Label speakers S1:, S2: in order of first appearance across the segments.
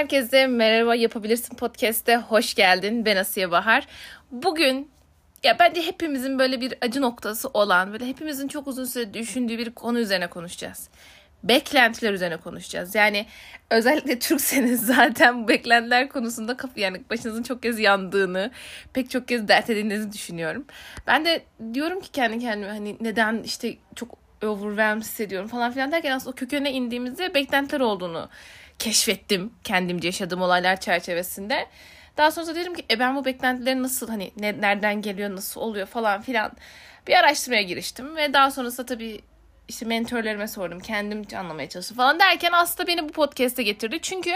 S1: Herkese merhaba yapabilirsin podcast'te hoş geldin. Ben Asiye Bahar. Bugün ya bence hepimizin böyle bir acı noktası olan, böyle hepimizin çok uzun süre düşündüğü bir konu üzerine konuşacağız. Beklentiler üzerine konuşacağız. Yani özellikle Türkseniz zaten bu beklentiler konusunda kapı yani başınızın çok kez yandığını, pek çok kez dert edindiğinizi düşünüyorum. Ben de diyorum ki kendi kendime hani neden işte çok overwhelmed hissediyorum falan filan derken aslında o kökene indiğimizde beklentiler olduğunu keşfettim kendimce yaşadığım olaylar çerçevesinde. Daha sonra dedim ki e ben bu beklentilerin nasıl hani ne, nereden geliyor nasıl oluyor falan filan bir araştırmaya giriştim ve daha sonrasında tabii işte mentorlarıma sordum kendim anlamaya çalıştım falan derken aslında beni bu podcast'e getirdi. Çünkü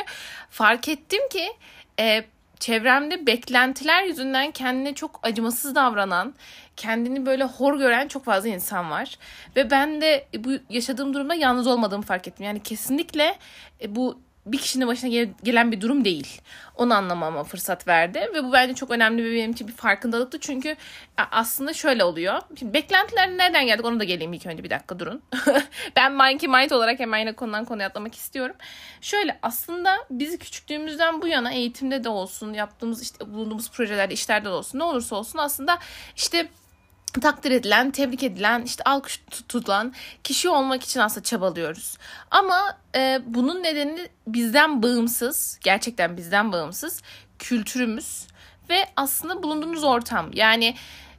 S1: fark ettim ki e, çevremde beklentiler yüzünden kendine çok acımasız davranan, kendini böyle hor gören çok fazla insan var. Ve ben de bu yaşadığım durumda yalnız olmadığımı fark ettim. Yani kesinlikle e, bu bir kişinin başına gelen bir durum değil. Onu anlamama fırsat verdi ve bu bence çok önemli bir benim için bir farkındalıktı. Çünkü aslında şöyle oluyor. Şimdi beklentiler nereden geldik onu da geleyim ilk önce bir dakika durun. ben Monkey Mind olarak hemen yine konudan konuya atlamak istiyorum. Şöyle aslında biz küçüklüğümüzden bu yana eğitimde de olsun, yaptığımız işte bulunduğumuz projelerde, işlerde de olsun ne olursa olsun aslında işte takdir edilen, tebrik edilen, işte alkış tutulan kişi olmak için aslında çabalıyoruz. Ama e, bunun nedeni bizden bağımsız, gerçekten bizden bağımsız kültürümüz ve aslında bulunduğumuz ortam. Yani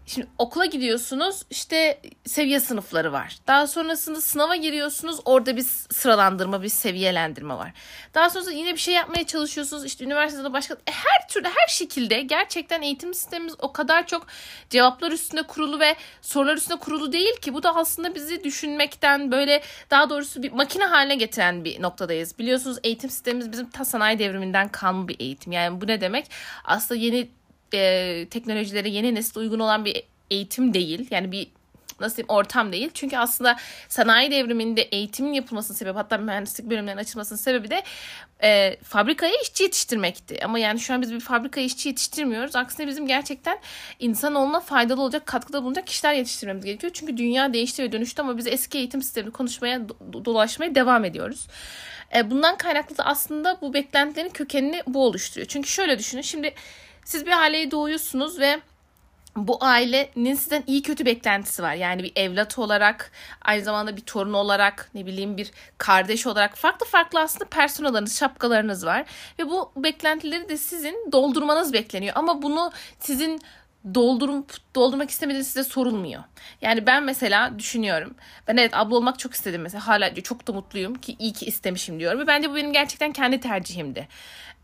S1: Şimdi okula gidiyorsunuz işte seviye sınıfları var. Daha sonrasında sınava giriyorsunuz orada bir sıralandırma bir seviyelendirme var. Daha sonrasında yine bir şey yapmaya çalışıyorsunuz işte üniversitede başka e, her türlü her şekilde gerçekten eğitim sistemimiz o kadar çok cevaplar üstünde kurulu ve sorular üstünde kurulu değil ki bu da aslında bizi düşünmekten böyle daha doğrusu bir makine haline getiren bir noktadayız. Biliyorsunuz eğitim sistemimiz bizim ta sanayi devriminden kalma bir eğitim. Yani bu ne demek? Aslında yeni e, teknolojilere yeni nesil uygun olan bir eğitim değil. Yani bir nasıl diyeyim ortam değil. Çünkü aslında sanayi devriminde eğitimin yapılmasının sebebi hatta mühendislik bölümlerinin açılmasının sebebi de e, fabrikaya işçi yetiştirmekti. Ama yani şu an biz bir fabrikaya işçi yetiştirmiyoruz. Aksine bizim gerçekten insanoğluna faydalı olacak, katkıda bulunacak kişiler yetiştirmemiz gerekiyor. Çünkü dünya değişti ve dönüştü ama biz eski eğitim sistemini konuşmaya, dolaşmaya devam ediyoruz. E, bundan kaynaklı da aslında bu beklentilerin kökenini bu oluşturuyor. Çünkü şöyle düşünün. Şimdi siz bir aileye doğuyorsunuz ve bu ailenin sizden iyi kötü beklentisi var. Yani bir evlat olarak, aynı zamanda bir torun olarak, ne bileyim bir kardeş olarak farklı farklı aslında personalarınız, şapkalarınız var. Ve bu beklentileri de sizin doldurmanız bekleniyor. Ama bunu sizin doldurup doldurmak istemediğiniz size sorulmuyor. Yani ben mesela düşünüyorum. Ben evet abla olmak çok istedim mesela. Hala çok da mutluyum ki iyi ki istemişim diyorum. Ve bence bu benim gerçekten kendi tercihimdi.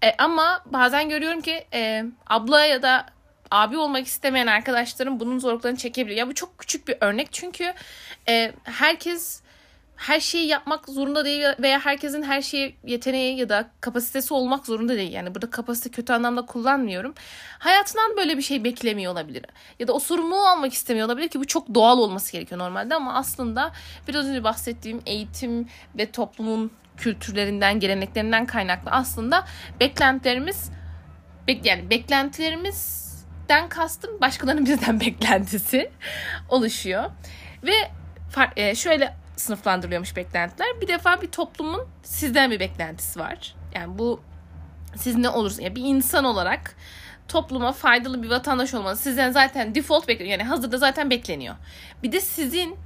S1: E, ama bazen görüyorum ki e, abla ya da abi olmak istemeyen arkadaşlarım bunun zorluklarını çekebiliyor. Ya bu çok küçük bir örnek çünkü e, herkes her şeyi yapmak zorunda değil veya herkesin her şeye yeteneği ya da kapasitesi olmak zorunda değil. Yani burada kapasite kötü anlamda kullanmıyorum. Hayatından böyle bir şey beklemiyor olabilir. Ya da o sorumluluğu almak istemiyor olabilir ki bu çok doğal olması gerekiyor normalde ama aslında biraz önce bahsettiğim eğitim ve toplumun kültürlerinden, geleneklerinden kaynaklı aslında beklentilerimiz yani beklentilerimizden kastım başkalarının bizden beklentisi oluşuyor. Ve e, şöyle sınıflandırılıyormuş beklentiler. Bir defa bir toplumun sizden bir beklentisi var. Yani bu siz ne olursa yani bir insan olarak topluma faydalı bir vatandaş olmanız sizden zaten default bekleniyor. Yani hazırda zaten bekleniyor. Bir de sizin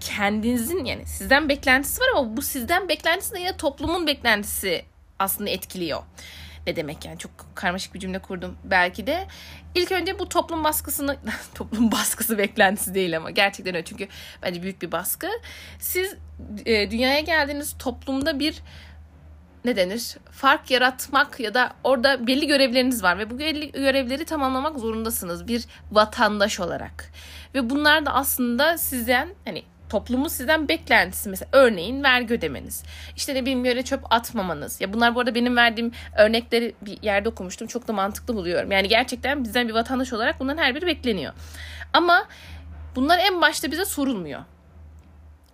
S1: kendinizin yani sizden beklentisi var ama bu sizden beklentisi de yine toplumun beklentisi aslında etkiliyor. Ne demek yani çok karmaşık bir cümle kurdum belki de. İlk önce bu toplum baskısını toplum baskısı beklentisi değil ama gerçekten öyle çünkü bence büyük bir baskı. Siz e, dünyaya geldiğiniz toplumda bir ne denir? Fark yaratmak ya da orada belli görevleriniz var ve bu belli görevleri tamamlamak zorundasınız bir vatandaş olarak. Ve bunlar da aslında sizden hani toplumun sizden beklentisi mesela örneğin vergi ödemeniz. İşte ne bileyim yere çöp atmamanız. Ya bunlar bu arada benim verdiğim örnekleri bir yerde okumuştum. Çok da mantıklı buluyorum. Yani gerçekten bizden bir vatandaş olarak bunların her biri bekleniyor. Ama bunlar en başta bize sorulmuyor.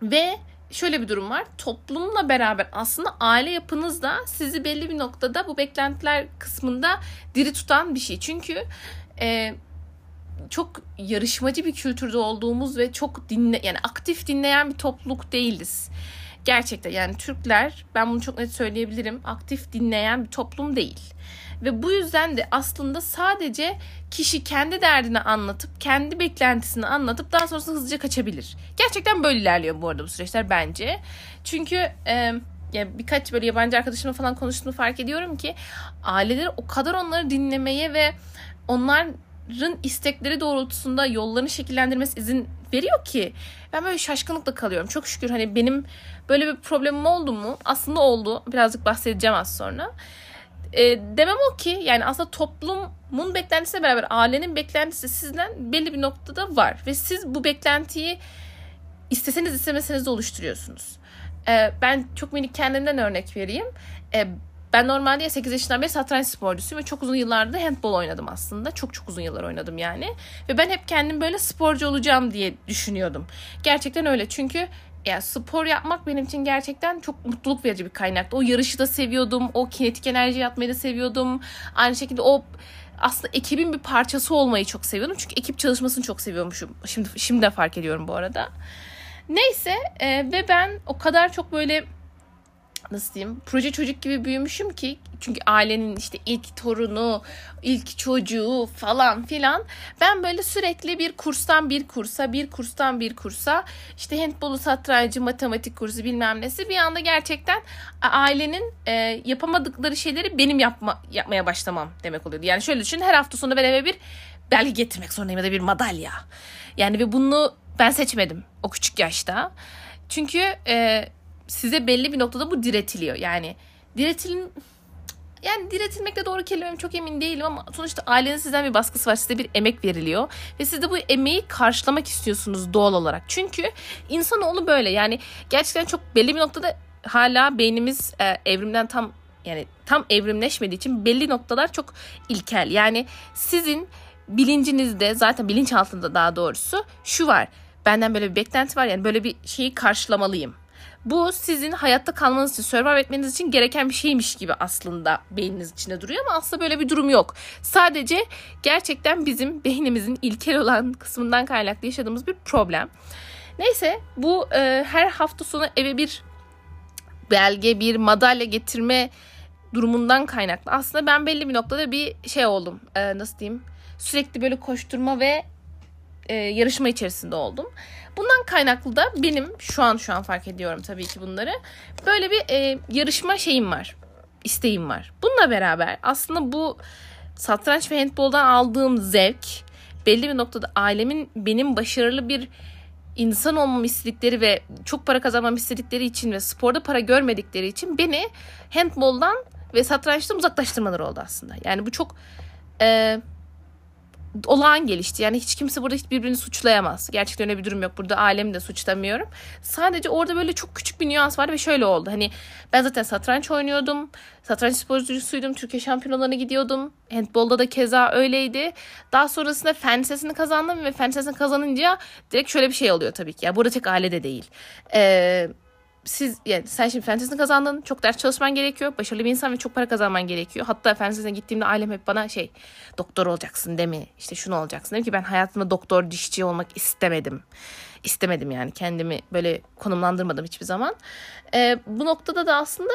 S1: Ve şöyle bir durum var. Toplumla beraber aslında aile yapınız da sizi belli bir noktada bu beklentiler kısmında diri tutan bir şey. Çünkü e, çok yarışmacı bir kültürde olduğumuz ve çok dinle yani aktif dinleyen bir topluluk değiliz. Gerçekten yani Türkler ben bunu çok net söyleyebilirim aktif dinleyen bir toplum değil. Ve bu yüzden de aslında sadece kişi kendi derdini anlatıp kendi beklentisini anlatıp daha sonrasında hızlıca kaçabilir. Gerçekten böyle ilerliyor bu arada bu süreçler bence. Çünkü e, yani birkaç böyle yabancı arkadaşımla falan konuştuğumu fark ediyorum ki aileleri o kadar onları dinlemeye ve onların istekleri doğrultusunda yollarını şekillendirmesi izin veriyor ki ben böyle şaşkınlıkla kalıyorum. Çok şükür hani benim böyle bir problemim oldu mu? Aslında oldu. Birazcık bahsedeceğim az sonra. E, demem o ki yani aslında toplumun beklentisiyle beraber ailenin beklentisi sizden belli bir noktada var. Ve siz bu beklentiyi isteseniz istemeseniz de oluşturuyorsunuz. E, ben çok minik kendimden örnek vereyim. E, ben normalde 8 yaşından beri satranç sporcusuyum ve çok uzun yıllarda handball oynadım aslında. Çok çok uzun yıllar oynadım yani. Ve ben hep kendim böyle sporcu olacağım diye düşünüyordum. Gerçekten öyle çünkü yani spor yapmak benim için gerçekten çok mutluluk verici bir kaynaktı. O yarışı da seviyordum. O kinetik enerji yapmayı da seviyordum. Aynı şekilde o aslında ekibin bir parçası olmayı çok seviyordum. Çünkü ekip çalışmasını çok seviyormuşum. Şimdi şimdi de fark ediyorum bu arada. Neyse e, ve ben o kadar çok böyle nasıl diyeyim proje çocuk gibi büyümüşüm ki çünkü ailenin işte ilk torunu, ilk çocuğu falan filan. Ben böyle sürekli bir kurstan bir kursa, bir kurstan bir kursa işte handbolu, satrancı, matematik kursu bilmem nesi bir anda gerçekten ailenin e, yapamadıkları şeyleri benim yapma, yapmaya başlamam demek oluyordu. Yani şöyle düşün her hafta sonu ben eve bir belge getirmek zorundayım ya da bir madalya. Yani ve bunu ben seçmedim o küçük yaşta. Çünkü e, size belli bir noktada bu diretiliyor. Yani diretilin yani diretilmekle doğru kelimem çok emin değilim ama sonuçta ailenin sizden bir baskısı var. Size bir emek veriliyor. Ve siz de bu emeği karşılamak istiyorsunuz doğal olarak. Çünkü insanoğlu böyle. Yani gerçekten çok belli bir noktada hala beynimiz e, evrimden tam yani tam evrimleşmediği için belli noktalar çok ilkel. Yani sizin bilincinizde zaten bilinç altında daha doğrusu şu var. Benden böyle bir beklenti var yani böyle bir şeyi karşılamalıyım. Bu sizin hayatta kalmanız için, survive etmeniz için gereken bir şeymiş gibi aslında beyniniz içinde duruyor ama aslında böyle bir durum yok. Sadece gerçekten bizim beynimizin ilkel olan kısmından kaynaklı yaşadığımız bir problem. Neyse bu e, her hafta sonu eve bir belge, bir madalya getirme durumundan kaynaklı. Aslında ben belli bir noktada bir şey oldum. E, nasıl diyeyim? Sürekli böyle koşturma ve e, yarışma içerisinde oldum. Bundan kaynaklı da benim şu an şu an fark ediyorum tabii ki bunları. Böyle bir e, yarışma şeyim var. isteğim var. Bununla beraber aslında bu satranç ve handboldan aldığım zevk belli bir noktada ailemin benim başarılı bir insan olmamı istedikleri ve çok para kazanmamı istedikleri için ve sporda para görmedikleri için beni handboldan ve satrançtan uzaklaştırmaları oldu aslında. Yani bu çok e, olağan gelişti. Yani hiç kimse burada hiç birbirini suçlayamaz. Gerçekten öyle bir durum yok. Burada alemi de suçlamıyorum. Sadece orada böyle çok küçük bir nüans var ve şöyle oldu. Hani ben zaten satranç oynuyordum. Satranç sporcusuydum. Türkiye şampiyonalarına gidiyordum. Handbolda da keza öyleydi. Daha sonrasında fen lisesini kazandım ve fen lisesini kazanınca direkt şöyle bir şey oluyor tabii ki. Ya burada tek aile de değil. Eee siz yani sen şimdi fen kazandın. Çok ders çalışman gerekiyor. Başarılı bir insan ve çok para kazanman gerekiyor. Hatta fen gittiğimde ailem hep bana şey doktor olacaksın değil mi? İşte şunu olacaksın. Dedim ki ben hayatımda doktor, dişçi olmak istemedim. İstemedim yani kendimi böyle konumlandırmadım hiçbir zaman. Ee, bu noktada da aslında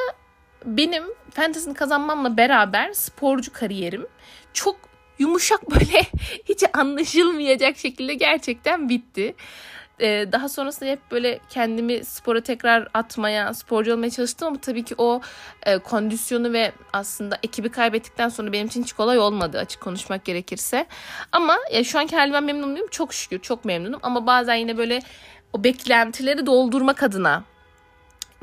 S1: benim fen kazanmamla beraber sporcu kariyerim çok yumuşak böyle hiç anlaşılmayacak şekilde gerçekten bitti e, daha sonrasında hep böyle kendimi spora tekrar atmaya, sporcu olmaya çalıştım ama tabii ki o e, kondisyonu ve aslında ekibi kaybettikten sonra benim için hiç kolay olmadı açık konuşmak gerekirse. Ama ya şu anki halimden memnun muyum? Çok şükür çok memnunum ama bazen yine böyle o beklentileri doldurmak adına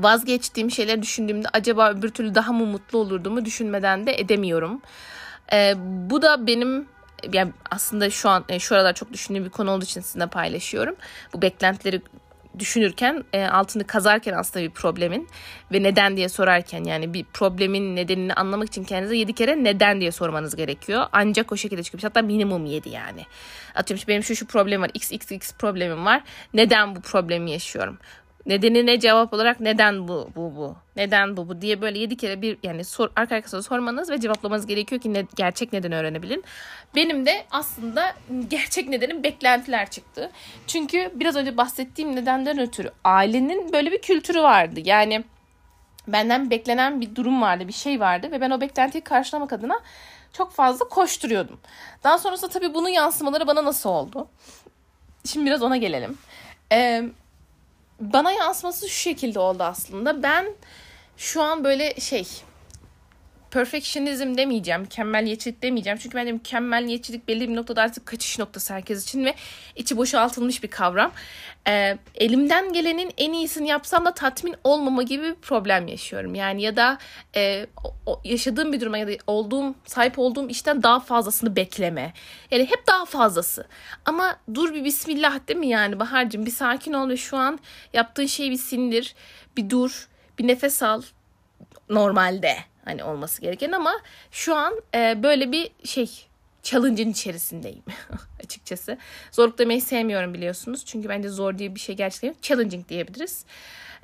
S1: vazgeçtiğim şeyler düşündüğümde acaba öbür türlü daha mı mutlu olurdumu düşünmeden de edemiyorum. Ee, bu da benim yani aslında şu an e, şu aralar çok düşündüğüm bir konu olduğu için sizinle paylaşıyorum. Bu beklentileri düşünürken e, altını kazarken aslında bir problemin ve neden diye sorarken yani bir problemin nedenini anlamak için kendinize yedi kere neden diye sormanız gerekiyor. Ancak o şekilde çıkıyor. Hatta minimum yedi yani. Atıyorum işte benim şu şu problem var. X, X, X problemim var. Neden bu problemi yaşıyorum? Nedenine cevap olarak neden bu bu bu neden bu bu diye böyle yedi kere bir yani sor, arka arkasına sormanız ve cevaplamanız gerekiyor ki ne, gerçek neden öğrenebilin. Benim de aslında gerçek nedenim beklentiler çıktı. Çünkü biraz önce bahsettiğim nedenden ötürü ailenin böyle bir kültürü vardı. Yani benden beklenen bir durum vardı, bir şey vardı ve ben o beklentiyi karşılamak adına çok fazla koşturuyordum. Daha sonrasında tabii bunun yansımaları bana nasıl oldu? Şimdi biraz ona gelelim. Ee, bana yansıması şu şekilde oldu aslında. Ben şu an böyle şey perfectionism demeyeceğim, mükemmeliyetçilik demeyeceğim. Çünkü bence mükemmeliyetçilik belli bir noktada artık kaçış noktası herkes için ve içi boşaltılmış bir kavram. Ee, elimden gelenin en iyisini yapsam da tatmin olmama gibi bir problem yaşıyorum. Yani ya da e, o, yaşadığım bir duruma ya da olduğum, sahip olduğum işten daha fazlasını bekleme. Yani hep daha fazlası. Ama dur bir bismillah değil mi yani Bahar'cığım bir sakin ol ve şu an yaptığın şeyi bir sindir, bir dur, bir nefes al normalde hani olması gereken ama şu an e, böyle bir şey challenge'ın içerisindeyim açıkçası. Zorluk demeyi sevmiyorum biliyorsunuz. Çünkü bence zor diye bir şey gerçekten yok. Challenging diyebiliriz.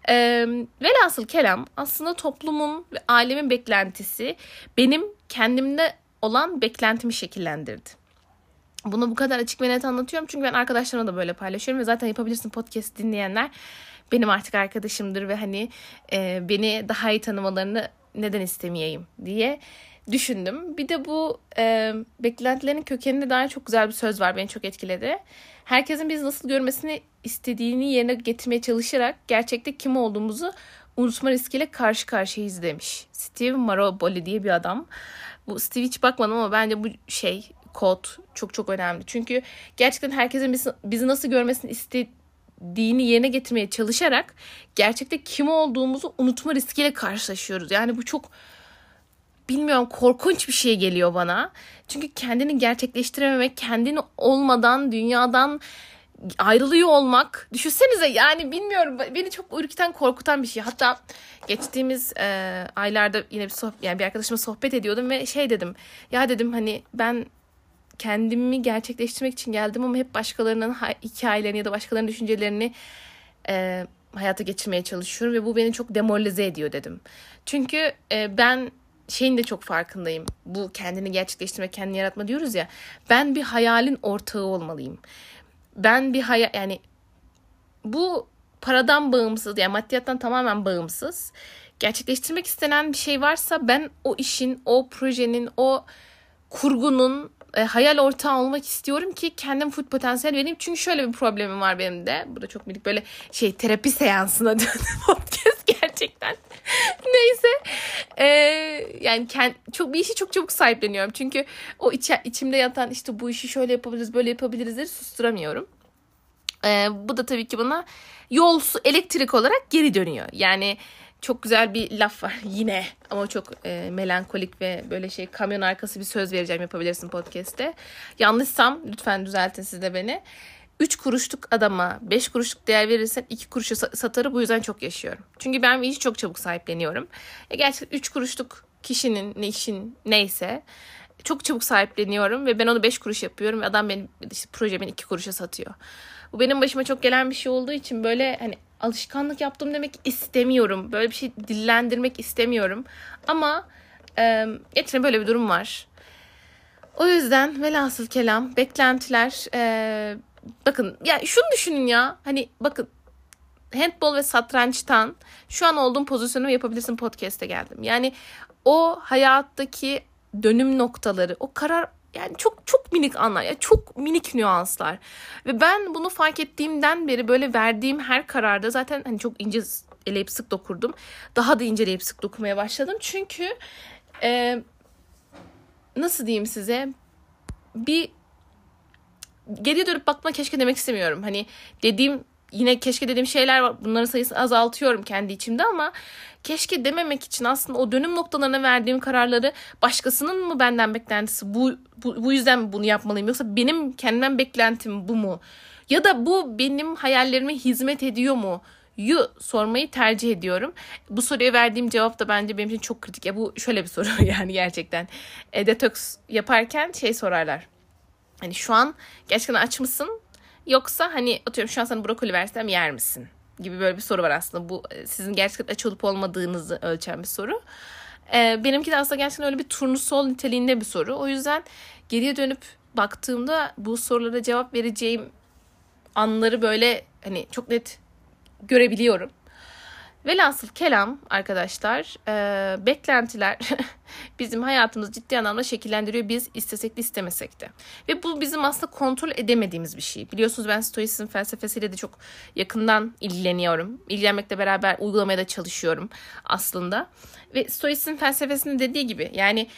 S1: E, velhasıl kelam aslında toplumun ve ailemin beklentisi benim kendimde olan beklentimi şekillendirdi. Bunu bu kadar açık ve net anlatıyorum çünkü ben arkadaşlarımla da böyle paylaşıyorum ve zaten yapabilirsin podcast dinleyenler benim artık arkadaşımdır ve hani e, beni daha iyi tanımalarını neden istemeyeyim diye düşündüm. Bir de bu e, beklentilerin kökeninde daha çok güzel bir söz var beni çok etkiledi. Herkesin biz nasıl görmesini istediğini yerine getirmeye çalışarak gerçekte kim olduğumuzu unutma riskiyle karşı karşıyayız demiş. Steve Maraboli diye bir adam. Bu Steve hiç bakmadım ama bence bu şey kod çok çok önemli. Çünkü gerçekten herkesin bizi, bizi nasıl görmesini istediğini dini yerine getirmeye çalışarak gerçekte kim olduğumuzu unutma riskiyle karşılaşıyoruz. Yani bu çok bilmiyorum korkunç bir şey geliyor bana. Çünkü kendini gerçekleştirememek, kendini olmadan dünyadan ayrılıyor olmak. Düşünsenize yani bilmiyorum beni çok ürküten korkutan bir şey. Hatta geçtiğimiz e, aylarda yine bir sohbet yani bir arkadaşımla sohbet ediyordum ve şey dedim. Ya dedim hani ben kendimi gerçekleştirmek için geldim ama hep başkalarının hikayelerini ya da başkalarının düşüncelerini e, hayata geçirmeye çalışıyorum ve bu beni çok demoralize ediyor dedim. Çünkü e, ben şeyin de çok farkındayım. Bu kendini gerçekleştirme, kendini yaratma diyoruz ya. Ben bir hayalin ortağı olmalıyım. Ben bir hayal yani bu paradan bağımsız yani maddiyattan tamamen bağımsız. Gerçekleştirmek istenen bir şey varsa ben o işin, o projenin, o kurgunun e, hayal ortağı olmak istiyorum ki kendim full potansiyel vereyim. Çünkü şöyle bir problemim var benim de. Bu da çok minik böyle şey terapi seansına döndü podcast gerçekten. Neyse. Ee, yani kend, çok bir işi çok çabuk sahipleniyorum. Çünkü o iç, içimde yatan işte bu işi şöyle yapabiliriz böyle yapabilirizleri susturamıyorum. Ee, bu da tabii ki bana yol elektrik olarak geri dönüyor. Yani çok güzel bir laf var yine ama çok e, melankolik ve böyle şey kamyon arkası bir söz vereceğim yapabilirsin podcast'te. Yanlışsam lütfen düzeltin siz de beni. 3 kuruşluk adama 5 kuruşluk değer verirsen 2 kuruşa satarı bu yüzden çok yaşıyorum. Çünkü ben bir işi çok çabuk sahipleniyorum. E gerçekten 3 kuruşluk kişinin ne işin neyse çok çabuk sahipleniyorum ve ben onu 5 kuruş yapıyorum ve adam benim işte proje beni 2 kuruşa satıyor. Bu benim başıma çok gelen bir şey olduğu için böyle hani alışkanlık yaptım demek istemiyorum. Böyle bir şey dillendirmek istemiyorum. Ama e, böyle bir durum var. O yüzden velhasıl kelam beklentiler e, bakın ya şunu düşünün ya hani bakın handball ve satrançtan şu an olduğum pozisyonu yapabilirsin podcast'e geldim. Yani o hayattaki dönüm noktaları, o karar yani çok çok minik anlar ya çok minik nüanslar. Ve ben bunu fark ettiğimden beri böyle verdiğim her kararda zaten hani çok ince eleyip sık dokurdum. Daha da inceleyip sık dokumaya başladım. Çünkü e, nasıl diyeyim size? Bir geriye dönüp bakma keşke demek istemiyorum. Hani dediğim yine keşke dediğim şeyler var. Bunların sayısını azaltıyorum kendi içimde ama keşke dememek için aslında o dönüm noktalarına verdiğim kararları başkasının mı benden beklentisi bu, bu, bu yüzden bunu yapmalıyım yoksa benim kendimden beklentim bu mu? Ya da bu benim hayallerime hizmet ediyor mu? yu sormayı tercih ediyorum. Bu soruya verdiğim cevap da bence benim için çok kritik. Ya bu şöyle bir soru yani gerçekten. E, detoks yaparken şey sorarlar. Hani şu an gerçekten aç mısın? Yoksa hani atıyorum şu an sana brokoli versem yer misin? gibi böyle bir soru var aslında. Bu e, sizin gerçekten aç olup olmadığınızı ölçen bir soru. Ee, benimki de aslında gerçekten öyle bir turnusol niteliğinde bir soru. O yüzden geriye dönüp baktığımda bu sorulara cevap vereceğim anları böyle hani çok net görebiliyorum. Velhasıl kelam arkadaşlar e, beklentiler bizim hayatımızı ciddi anlamda şekillendiriyor biz istesek de istemesek de. Ve bu bizim aslında kontrol edemediğimiz bir şey. Biliyorsunuz ben Stoisizm felsefesiyle de çok yakından ilgileniyorum. İlgilenmekle beraber uygulamaya da çalışıyorum aslında. Ve Stoisizm felsefesinin dediği gibi yani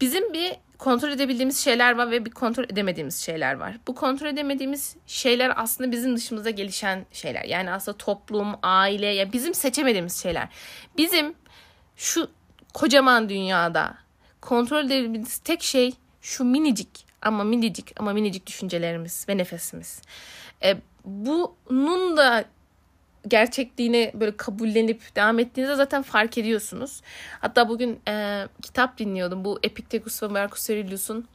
S1: bizim bir kontrol edebildiğimiz şeyler var ve bir kontrol edemediğimiz şeyler var. Bu kontrol edemediğimiz şeyler aslında bizim dışımızda gelişen şeyler. Yani aslında toplum, aile ya bizim seçemediğimiz şeyler. Bizim şu kocaman dünyada kontrol edebildiğimiz tek şey şu minicik ama minicik ama minicik düşüncelerimiz ve nefesimiz. E, bunun da gerçekliğini böyle kabullenip devam ettiğinizde zaten fark ediyorsunuz. Hatta bugün e, kitap dinliyordum. Bu Epictetus ve Marcus Aurelius'un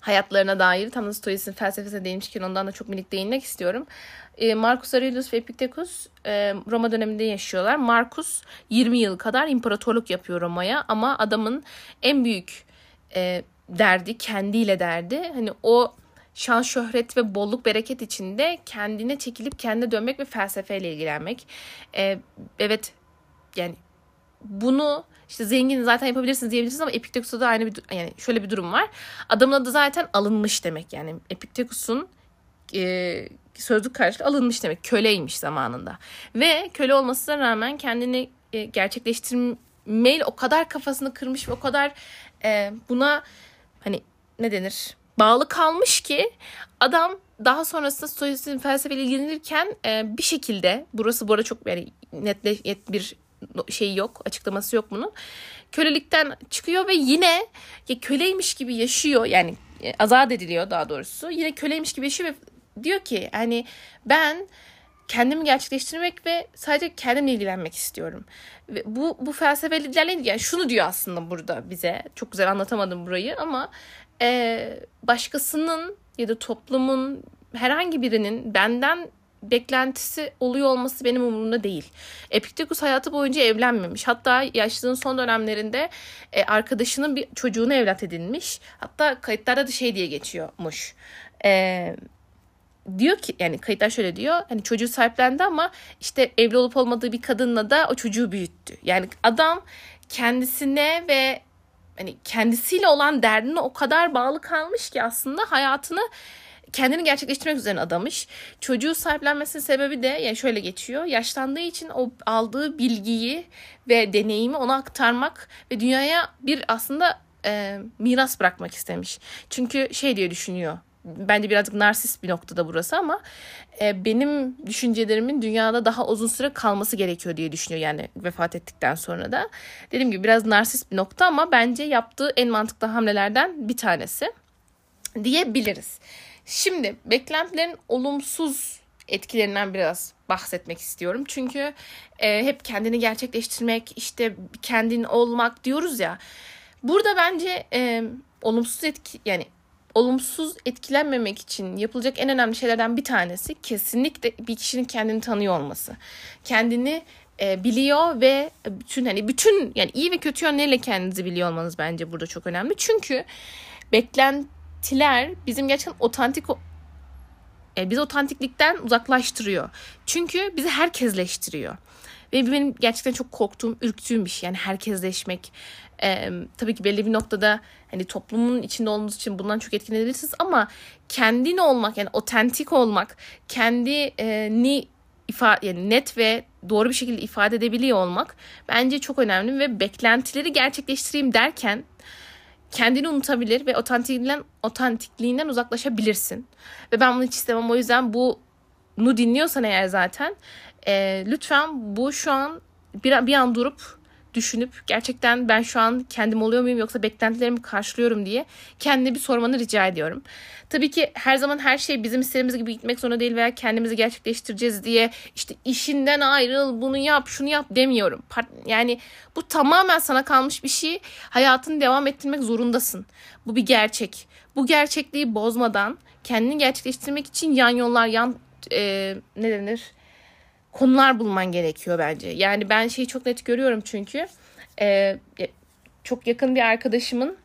S1: hayatlarına dair tam da Stoisizm felsefesine değinmişken ondan da çok minik değinmek istiyorum. E, Marcus Aurelius ve Epictetus e, Roma döneminde yaşıyorlar. Marcus 20 yıl kadar imparatorluk yapıyor Roma'ya ama adamın en büyük e, derdi kendiyle derdi. Hani o şan, şöhret ve bolluk bereket içinde kendine çekilip kendine dönmek ve felsefeyle ilgilenmek. Ee, evet yani bunu işte zengin zaten yapabilirsiniz diyebilirsiniz ama Epiktetus'ta da aynı bir yani şöyle bir durum var. Adamın adı zaten alınmış demek yani Epiktetus'un e, sözlük karşılığı alınmış demek. Köleymiş zamanında. Ve köle olmasına rağmen kendini e, gerçekleştirmeyle o kadar kafasını kırmış ve o kadar e, buna hani ne denir bağlı kalmış ki adam daha sonrasında stoisizm felsefeyle ilgilenirken e, bir şekilde burası bu arada çok yani netle net bir şey yok açıklaması yok bunun kölelikten çıkıyor ve yine ya köleymiş gibi yaşıyor yani e, azat ediliyor daha doğrusu yine köleymiş gibi yaşıyor ve diyor ki hani ben kendimi gerçekleştirmek ve sadece kendimle ilgilenmek istiyorum. Ve bu bu felsefeli ilerleyince yani şunu diyor aslında burada bize. Çok güzel anlatamadım burayı ama e, başkasının ya da toplumun herhangi birinin benden beklentisi oluyor olması benim umurumda değil. Epiktetus hayatı boyunca evlenmemiş. Hatta yaşlılığın son dönemlerinde e, arkadaşının bir çocuğunu evlat edinmiş. Hatta kayıtlarda da şey diye geçiyormuş. E, diyor ki yani kayıtlar şöyle diyor. Hani çocuğu sahiplendi ama işte evli olup olmadığı bir kadınla da o çocuğu büyüttü. Yani adam kendisine ve hani kendisiyle olan derdine o kadar bağlı kalmış ki aslında hayatını kendini gerçekleştirmek üzerine adamış. Çocuğu sahiplenmesinin sebebi de yani şöyle geçiyor. Yaşlandığı için o aldığı bilgiyi ve deneyimi ona aktarmak ve dünyaya bir aslında e, miras bırakmak istemiş. Çünkü şey diye düşünüyor bence birazcık narsist bir noktada burası ama e, benim düşüncelerimin dünyada daha uzun süre kalması gerekiyor diye düşünüyor yani vefat ettikten sonra da. Dediğim gibi biraz narsist bir nokta ama bence yaptığı en mantıklı hamlelerden bir tanesi diyebiliriz. Şimdi beklentilerin olumsuz etkilerinden biraz bahsetmek istiyorum. Çünkü e, hep kendini gerçekleştirmek, işte kendin olmak diyoruz ya. Burada bence e, olumsuz etki yani olumsuz etkilenmemek için yapılacak en önemli şeylerden bir tanesi kesinlikle bir kişinin kendini tanıyor olması. Kendini e, biliyor ve bütün hani bütün yani iyi ve kötü yönleriyle kendinizi biliyor olmanız bence burada çok önemli. Çünkü beklentiler bizim gerçekten otantik e, bizi otantiklikten uzaklaştırıyor. Çünkü bizi herkesleştiriyor. Ve benim gerçekten çok korktuğum, ürktüğüm bir şey. Yani herkesleşmek. Ee, tabii ki belli bir noktada hani toplumun içinde olduğunuz için bundan çok etkilenebilirsiniz ama kendin olmak yani otentik olmak, kendini ifade yani net ve doğru bir şekilde ifade edebiliyor olmak bence çok önemli ve beklentileri gerçekleştireyim derken kendini unutabilir ve otantikliğinden, otantikliğinden uzaklaşabilirsin. Ve ben bunu hiç istemem. O yüzden bunu dinliyorsan eğer zaten e, lütfen bu şu an bir, bir an durup düşünüp gerçekten ben şu an kendim oluyor muyum yoksa beklentilerimi karşılıyorum diye kendine bir sormanı rica ediyorum. Tabii ki her zaman her şey bizim istediğimiz gibi gitmek zorunda değil veya kendimizi gerçekleştireceğiz diye işte işinden ayrıl bunu yap şunu yap demiyorum. Yani bu tamamen sana kalmış bir şey. Hayatını devam ettirmek zorundasın. Bu bir gerçek. Bu gerçekliği bozmadan kendini gerçekleştirmek için yan yollar yan e, ne denir konular bulman gerekiyor bence. Yani ben şeyi çok net görüyorum çünkü e, çok yakın bir arkadaşımın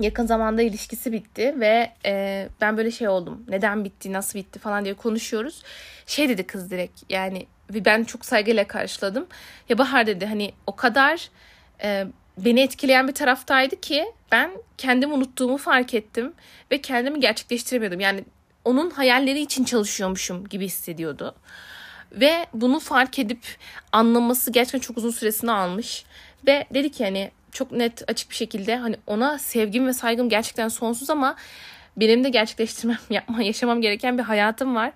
S1: yakın zamanda ilişkisi bitti ve e, ben böyle şey oldum. Neden bitti, nasıl bitti falan diye konuşuyoruz. Şey dedi kız direkt yani ve ben çok saygıyla karşıladım. Ya Bahar dedi hani o kadar e, beni etkileyen bir taraftaydı ki ben kendimi unuttuğumu fark ettim ve kendimi gerçekleştiremiyordum. Yani onun hayalleri için çalışıyormuşum gibi hissediyordu. Ve bunu fark edip anlaması gerçekten çok uzun süresini almış. Ve dedi ki hani çok net açık bir şekilde hani ona sevgim ve saygım gerçekten sonsuz ama benim de gerçekleştirmem, yapma, yaşamam gereken bir hayatım var.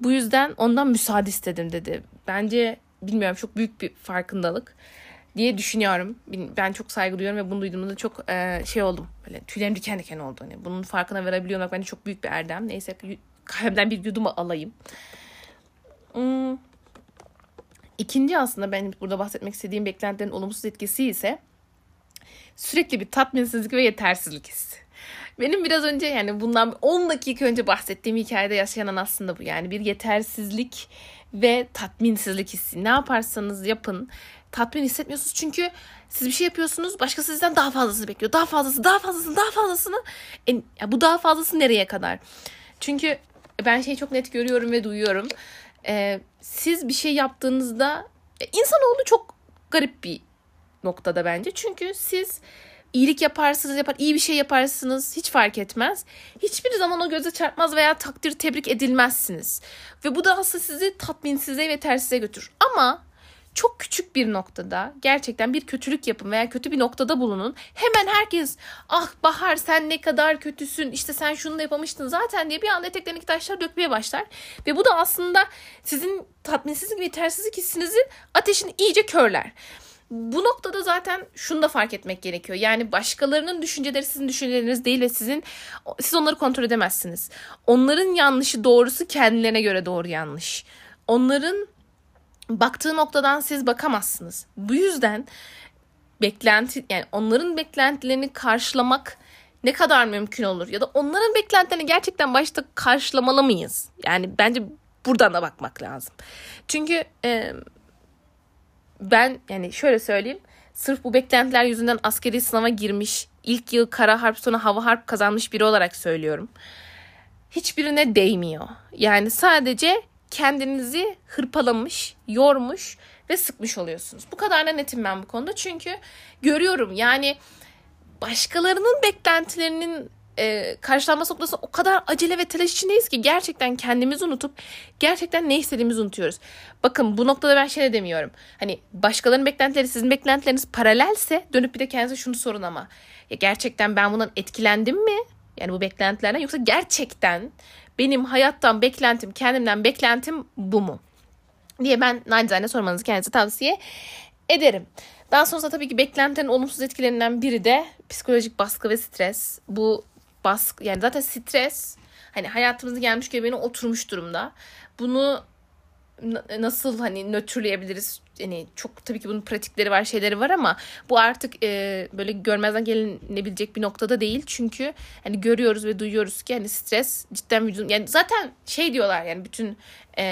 S1: Bu yüzden ondan müsaade istedim dedi. Bence bilmiyorum çok büyük bir farkındalık diye düşünüyorum. Ben çok saygı duyuyorum ve bunu duyduğumda çok e, şey oldum. Böyle tüylerim diken diken oldu. Hani bunun farkına verebiliyor olmak bence çok büyük bir erdem. Neyse kahvemden bir yudum alayım. Hmm. İkinci aslında ben burada bahsetmek istediğim beklentilerin olumsuz etkisi ise sürekli bir tatminsizlik ve yetersizlik hissi. Benim biraz önce yani bundan 10 dakika önce bahsettiğim hikayede yaşanan aslında bu. Yani bir yetersizlik ve tatminsizlik hissi. Ne yaparsanız yapın tatmin hissetmiyorsunuz. Çünkü siz bir şey yapıyorsunuz başkası sizden daha fazlasını bekliyor. Daha fazlası, daha fazlasını, daha fazlasını. E, bu daha fazlası nereye kadar? Çünkü ben şeyi çok net görüyorum ve duyuyorum. Ee, siz bir şey yaptığınızda e, insanoğlu çok garip bir noktada bence. Çünkü siz iyilik yaparsınız, yapar, iyi bir şey yaparsınız hiç fark etmez. Hiçbir zaman o göze çarpmaz veya takdir tebrik edilmezsiniz. Ve bu da aslında sizi tatminsize ve tersize götürür. Ama çok küçük bir noktada gerçekten bir kötülük yapın veya kötü bir noktada bulunun. Hemen herkes ah Bahar sen ne kadar kötüsün işte sen şunu da yapamıştın zaten diye bir anda eteklerindeki taşlar dökmeye başlar. Ve bu da aslında sizin tatminsizlik ve yetersizlik hissinizin ateşini iyice körler. Bu noktada zaten şunu da fark etmek gerekiyor. Yani başkalarının düşünceleri sizin düşünceleriniz değil ve sizin siz onları kontrol edemezsiniz. Onların yanlışı doğrusu kendilerine göre doğru yanlış. Onların baktığı noktadan siz bakamazsınız. Bu yüzden beklenti yani onların beklentilerini karşılamak ne kadar mümkün olur ya da onların beklentilerini gerçekten başta karşılamalı mıyız? Yani bence buradan da bakmak lazım. Çünkü e, ben yani şöyle söyleyeyim. Sırf bu beklentiler yüzünden askeri sınava girmiş, ilk yıl kara harp sonra hava harp kazanmış biri olarak söylüyorum. Hiçbirine değmiyor. Yani sadece kendinizi hırpalamış, yormuş ve sıkmış oluyorsunuz. Bu kadar da netim ben bu konuda. Çünkü görüyorum yani başkalarının beklentilerinin e, karşılanması noktasında o kadar acele ve telaş içindeyiz ki gerçekten kendimizi unutup gerçekten ne istediğimizi unutuyoruz. Bakın bu noktada ben şey de demiyorum. Hani başkalarının beklentileri sizin beklentileriniz paralelse dönüp bir de kendinize şunu sorun ama. Ya gerçekten ben bundan etkilendim mi? Yani bu beklentilerden yoksa gerçekten benim hayattan beklentim, kendimden beklentim bu mu? diye ben nacizane sormanızı kendinize tavsiye ederim. Daha sonra tabii ki beklentilerin olumsuz etkilerinden biri de psikolojik baskı ve stres. Bu baskı yani zaten stres hani hayatımızda gelmiş göbeğine oturmuş durumda. Bunu nasıl hani nötrleyebiliriz? Yani çok tabii ki bunun pratikleri var, şeyleri var ama bu artık e, böyle görmezden gelinebilecek bir noktada değil. Çünkü hani görüyoruz ve duyuyoruz ki hani stres cidden vücudun yani zaten şey diyorlar yani bütün e,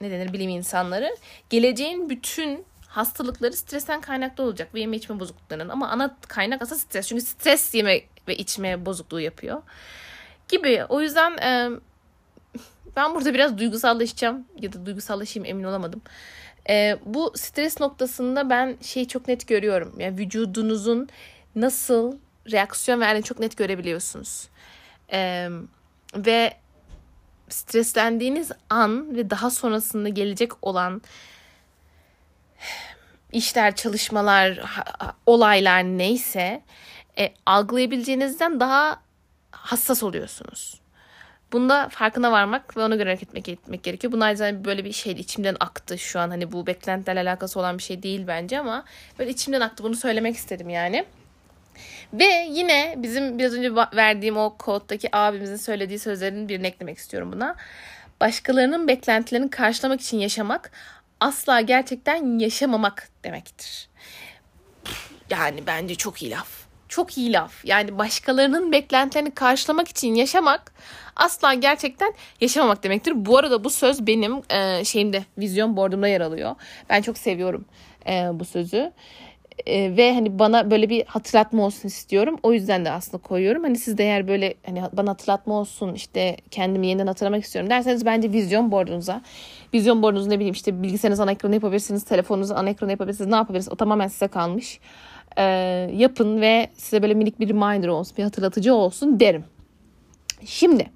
S1: ne denir bilim insanları geleceğin bütün hastalıkları stresten kaynaklı olacak ve yeme içme bozukluklarının ama ana kaynak aslında stres. Çünkü stres yeme ve içme bozukluğu yapıyor gibi. O yüzden e, ben burada biraz duygusallaşacağım ya da duygusallaşayım emin olamadım. E, bu stres noktasında ben şeyi çok net görüyorum. Yani vücudunuzun nasıl reaksiyon verdiğini çok net görebiliyorsunuz. E, ve streslendiğiniz an ve daha sonrasında gelecek olan işler, çalışmalar, olaylar neyse e, algılayabileceğinizden daha hassas oluyorsunuz. Bunda farkına varmak ve ona göre hareket etmek, etmek gerekiyor. Bunlar zaten böyle bir şeydi. içimden aktı şu an. Hani bu beklentilerle alakası olan bir şey değil bence ama böyle içimden aktı. Bunu söylemek istedim yani. Ve yine bizim biraz önce verdiğim o koddaki abimizin söylediği sözlerin birini eklemek istiyorum buna. Başkalarının beklentilerini karşılamak için yaşamak asla gerçekten yaşamamak demektir. Yani bence çok iyi laf çok iyi laf. Yani başkalarının beklentilerini karşılamak için yaşamak asla gerçekten yaşamamak demektir. Bu arada bu söz benim e, şeyimde vizyon boardumda yer alıyor. Ben çok seviyorum e, bu sözü. E, ve hani bana böyle bir hatırlatma olsun istiyorum. O yüzden de aslında koyuyorum. Hani siz de eğer böyle hani bana hatırlatma olsun işte kendimi yeniden hatırlamak istiyorum derseniz bence vizyon boardunuza vizyon boardunuzu ne bileyim işte bilgisayarınız ana ekranı yapabilirsiniz. Telefonunuzu ana ekranı yapabilirsiniz. Ne yapabilirsiniz? O tamamen size kalmış. E, yapın ve size böyle minik bir reminder olsun, bir hatırlatıcı olsun derim. Şimdi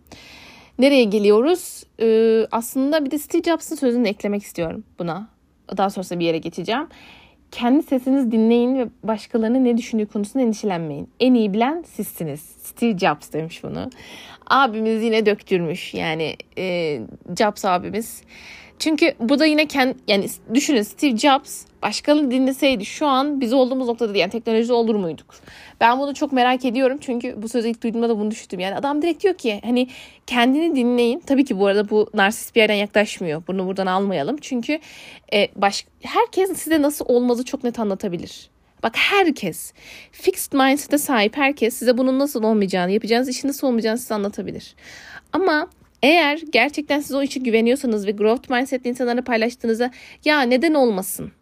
S1: nereye geliyoruz? Ee, aslında bir de Steve Jobs'ın sözünü eklemek istiyorum buna. Daha sonrasında bir yere geçeceğim. Kendi sesinizi dinleyin ve başkalarının ne düşündüğü konusunda endişelenmeyin. En iyi bilen sizsiniz. Steve Jobs demiş bunu. Abimiz yine döktürmüş. Yani e, Jobs abimiz. Çünkü bu da yine kendi yani düşünün Steve Jobs başkaları dinleseydi şu an biz olduğumuz noktada değil yani teknoloji olur muyduk? Ben bunu çok merak ediyorum çünkü bu sözü ilk duyduğumda da bunu düşündüm. Yani adam direkt diyor ki hani kendini dinleyin. Tabii ki bu arada bu narsist bir yerden yaklaşmıyor. Bunu buradan almayalım. Çünkü e, baş, herkes size nasıl olmazı çok net anlatabilir. Bak herkes fixed mindset'e sahip herkes size bunun nasıl olmayacağını, yapacağınız işin nasıl olmayacağını size anlatabilir. Ama eğer gerçekten siz o işe güveniyorsanız ve growth mindset'li insanlarla paylaştığınızda ya neden olmasın?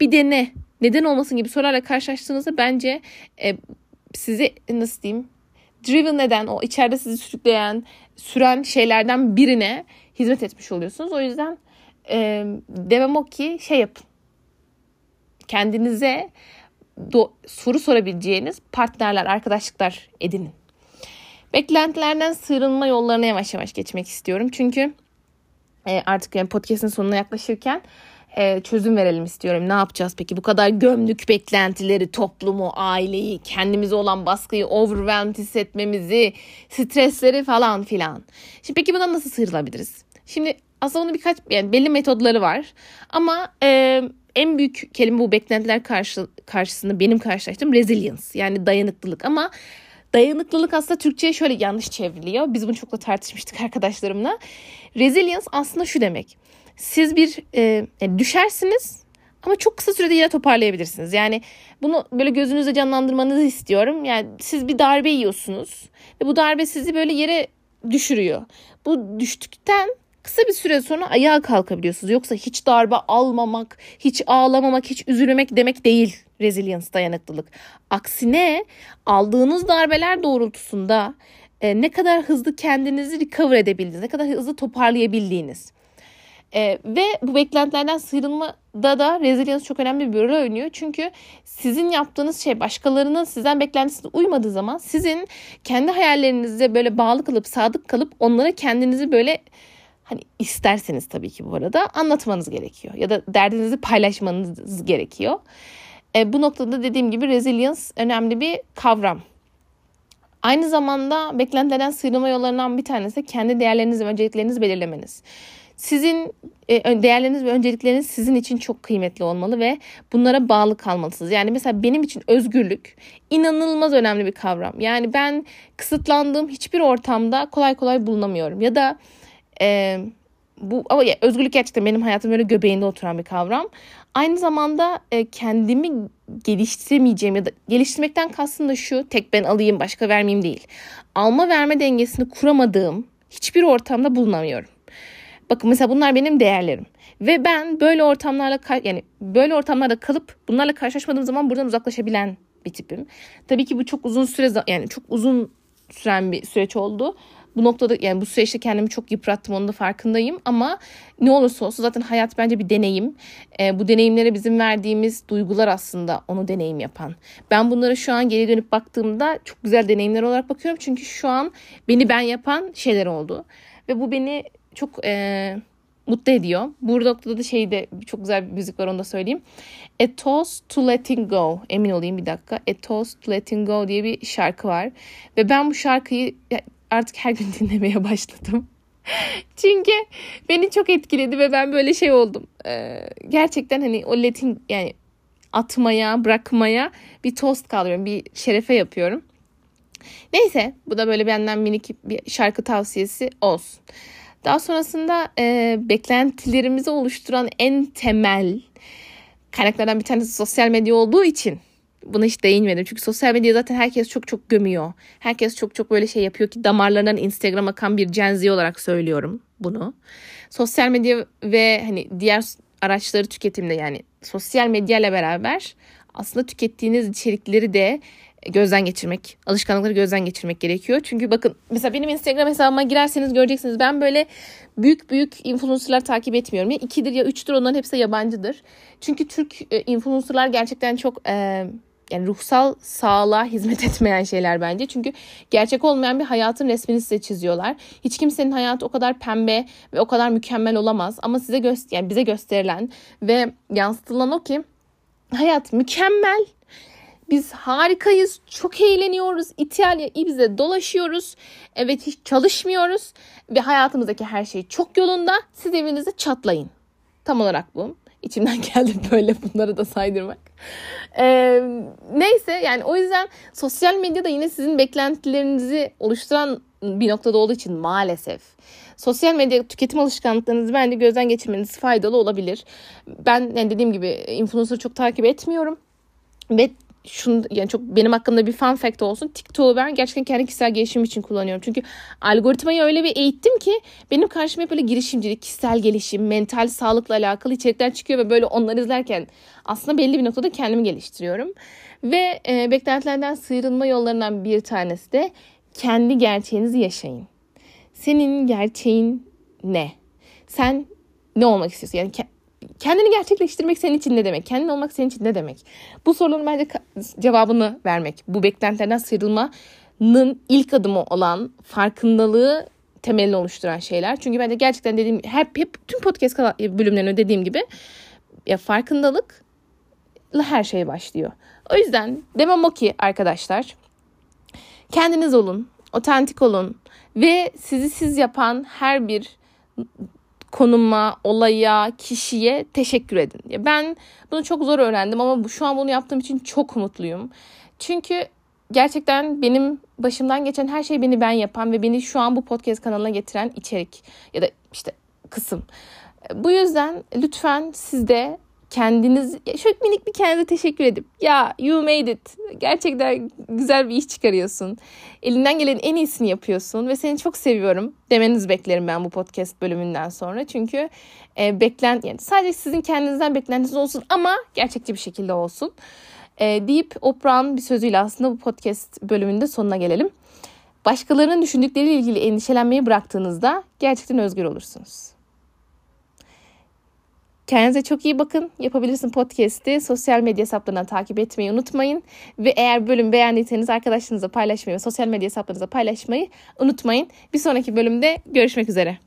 S1: Bir dene. Neden olmasın gibi sorularla karşılaştığınızda bence e, sizi nasıl diyeyim driven eden o içeride sizi sürükleyen süren şeylerden birine hizmet etmiş oluyorsunuz. O yüzden e, demem o ki şey yapın. Kendinize do- soru sorabileceğiniz partnerler, arkadaşlıklar edinin. Beklentilerden sıyrılma yollarına yavaş yavaş geçmek istiyorum. Çünkü e, artık yani podcast'in sonuna yaklaşırken e, çözüm verelim istiyorum. Ne yapacağız peki? Bu kadar gömlük beklentileri, toplumu, aileyi, kendimize olan baskıyı, overwhelmed hissetmemizi, stresleri falan filan. Şimdi peki bundan nasıl sıyrılabiliriz? Şimdi aslında bunun birkaç yani belli metodları var. Ama e, en büyük kelime bu beklentiler karşı, karşısında benim karşılaştığım resilience yani dayanıklılık ama Dayanıklılık aslında Türkçe'ye şöyle yanlış çevriliyor. Biz bunu çok da tartışmıştık arkadaşlarımla. Resilience aslında şu demek. Siz bir e, düşersiniz ama çok kısa sürede yine toparlayabilirsiniz. Yani bunu böyle gözünüzde canlandırmanızı istiyorum. Yani siz bir darbe yiyorsunuz ve bu darbe sizi böyle yere düşürüyor. Bu düştükten kısa bir süre sonra ayağa kalkabiliyorsunuz. Yoksa hiç darbe almamak, hiç ağlamamak, hiç üzülmemek demek değil resilience dayanıklılık. Aksine aldığınız darbeler doğrultusunda e, ne kadar hızlı kendinizi recover edebildiğiniz, ne kadar hızlı toparlayabildiğiniz. E, ve bu beklentilerden sıyrılmada da resilience çok önemli bir rol oynuyor. Çünkü sizin yaptığınız şey başkalarının sizden beklentisine uymadığı zaman sizin kendi hayallerinize böyle bağlı kalıp sadık kalıp onlara kendinizi böyle hani isterseniz tabii ki bu arada anlatmanız gerekiyor. Ya da derdinizi paylaşmanız gerekiyor. E, bu noktada dediğim gibi resilience önemli bir kavram. Aynı zamanda beklentilerden sıyrılma yollarından bir tanesi kendi değerlerinizi ve önceliklerinizi belirlemeniz. Sizin e, değerleriniz ve öncelikleriniz sizin için çok kıymetli olmalı ve bunlara bağlı kalmalısınız. Yani mesela benim için özgürlük inanılmaz önemli bir kavram. Yani ben kısıtlandığım hiçbir ortamda kolay kolay bulunamıyorum. Ya da e, bu ama ya, özgürlük gerçekten benim hayatım böyle göbeğinde oturan bir kavram. Aynı zamanda e, kendimi geliştiremeyeceğim ya da geliştirmekten kastım da şu tek ben alayım başka vermeyeyim değil. Alma verme dengesini kuramadığım hiçbir ortamda bulunamıyorum. Bakın mesela bunlar benim değerlerim. Ve ben böyle ortamlarla yani böyle ortamlarda kalıp bunlarla karşılaşmadığım zaman buradan uzaklaşabilen bir tipim. Tabii ki bu çok uzun süre yani çok uzun süren bir süreç oldu bu noktada yani bu süreçte kendimi çok yıprattım onun da farkındayım ama ne olursa olsun zaten hayat bence bir deneyim. E, bu deneyimlere bizim verdiğimiz duygular aslında onu deneyim yapan. Ben bunlara şu an geri dönüp baktığımda çok güzel deneyimler olarak bakıyorum. Çünkü şu an beni ben yapan şeyler oldu. Ve bu beni çok e, mutlu ediyor. Bu noktada da şeyde çok güzel bir müzik var onu da söyleyeyim. A Toast to Letting Go. Emin olayım bir dakika. A Toast to Letting Go diye bir şarkı var. Ve ben bu şarkıyı artık her gün dinlemeye başladım. Çünkü beni çok etkiledi ve ben böyle şey oldum. Ee, gerçekten hani o letin yani atmaya, bırakmaya bir tost kaldırıyorum. Bir şerefe yapıyorum. Neyse bu da böyle benden minik bir şarkı tavsiyesi olsun. Daha sonrasında e, beklentilerimizi oluşturan en temel kaynaklardan bir tanesi sosyal medya olduğu için buna hiç değinmedim. Çünkü sosyal medya zaten herkes çok çok gömüyor. Herkes çok çok böyle şey yapıyor ki damarlarından Instagram akan bir Gen olarak söylüyorum bunu. Sosyal medya ve hani diğer araçları tüketimde yani sosyal medya ile beraber aslında tükettiğiniz içerikleri de gözden geçirmek, alışkanlıkları gözden geçirmek gerekiyor. Çünkü bakın mesela benim Instagram hesabıma girerseniz göreceksiniz ben böyle büyük büyük influencerlar takip etmiyorum. Ya ikidir ya üçtür onların hepsi yabancıdır. Çünkü Türk e, influencerlar gerçekten çok e, yani ruhsal sağlığa hizmet etmeyen şeyler bence. Çünkü gerçek olmayan bir hayatın resmini size çiziyorlar. Hiç kimsenin hayatı o kadar pembe ve o kadar mükemmel olamaz. Ama size göster yani bize gösterilen ve yansıtılan o ki hayat mükemmel. Biz harikayız, çok eğleniyoruz. İtalya, Ibiza dolaşıyoruz. Evet hiç çalışmıyoruz. Ve hayatımızdaki her şey çok yolunda. Siz evinizde çatlayın. Tam olarak bu. İçimden geldi böyle bunları da saydırmak. Ee, neyse yani o yüzden sosyal medyada yine sizin beklentilerinizi oluşturan bir noktada olduğu için maalesef sosyal medya tüketim alışkanlıklarınızı bence gözden geçirmeniz faydalı olabilir. Ben yani dediğim gibi influencer çok takip etmiyorum ve şunu yani çok benim hakkımda bir fun fact olsun. TikTok'u ben gerçekten kendi kişisel gelişim için kullanıyorum. Çünkü algoritmayı öyle bir eğittim ki benim karşıma hep böyle girişimcilik, kişisel gelişim, mental sağlıkla alakalı içerikler çıkıyor ve böyle onları izlerken aslında belli bir noktada kendimi geliştiriyorum. Ve e, beklentilerden sıyrılma yollarından bir tanesi de kendi gerçeğinizi yaşayın. Senin gerçeğin ne? Sen ne olmak istiyorsun? Yani kendini gerçekleştirmek senin için ne demek? Kendin olmak senin için ne demek? Bu soruların bence cevabını vermek. Bu beklentilerden sıyrılmanın ilk adımı olan farkındalığı temelini oluşturan şeyler. Çünkü bence gerçekten dediğim hep, hep tüm podcast bölümlerinde dediğim gibi ya farkındalıkla her şey başlıyor. O yüzden demem o ki arkadaşlar kendiniz olun, otentik olun ve sizi siz yapan her bir konuma, olaya, kişiye teşekkür edin. Ben bunu çok zor öğrendim ama şu an bunu yaptığım için çok mutluyum. Çünkü gerçekten benim başımdan geçen her şey beni ben yapan ve beni şu an bu podcast kanalına getiren içerik ya da işte kısım. Bu yüzden lütfen siz de kendiniz şöyle minik bir kendinize teşekkür edip ya you made it gerçekten güzel bir iş çıkarıyorsun elinden gelen en iyisini yapıyorsun ve seni çok seviyorum demenizi beklerim ben bu podcast bölümünden sonra çünkü e, beklen yani sadece sizin kendinizden beklentiniz olsun ama gerçekçi bir şekilde olsun e, deyip Oprah'ın bir sözüyle aslında bu podcast bölümünde sonuna gelelim. Başkalarının düşündükleriyle ilgili endişelenmeyi bıraktığınızda gerçekten özgür olursunuz. Kendinize çok iyi bakın. Yapabilirsin podcast'i sosyal medya hesaplarından takip etmeyi unutmayın. Ve eğer bölüm beğendiyseniz arkadaşlarınızla paylaşmayı ve sosyal medya hesaplarınızla paylaşmayı unutmayın. Bir sonraki bölümde görüşmek üzere.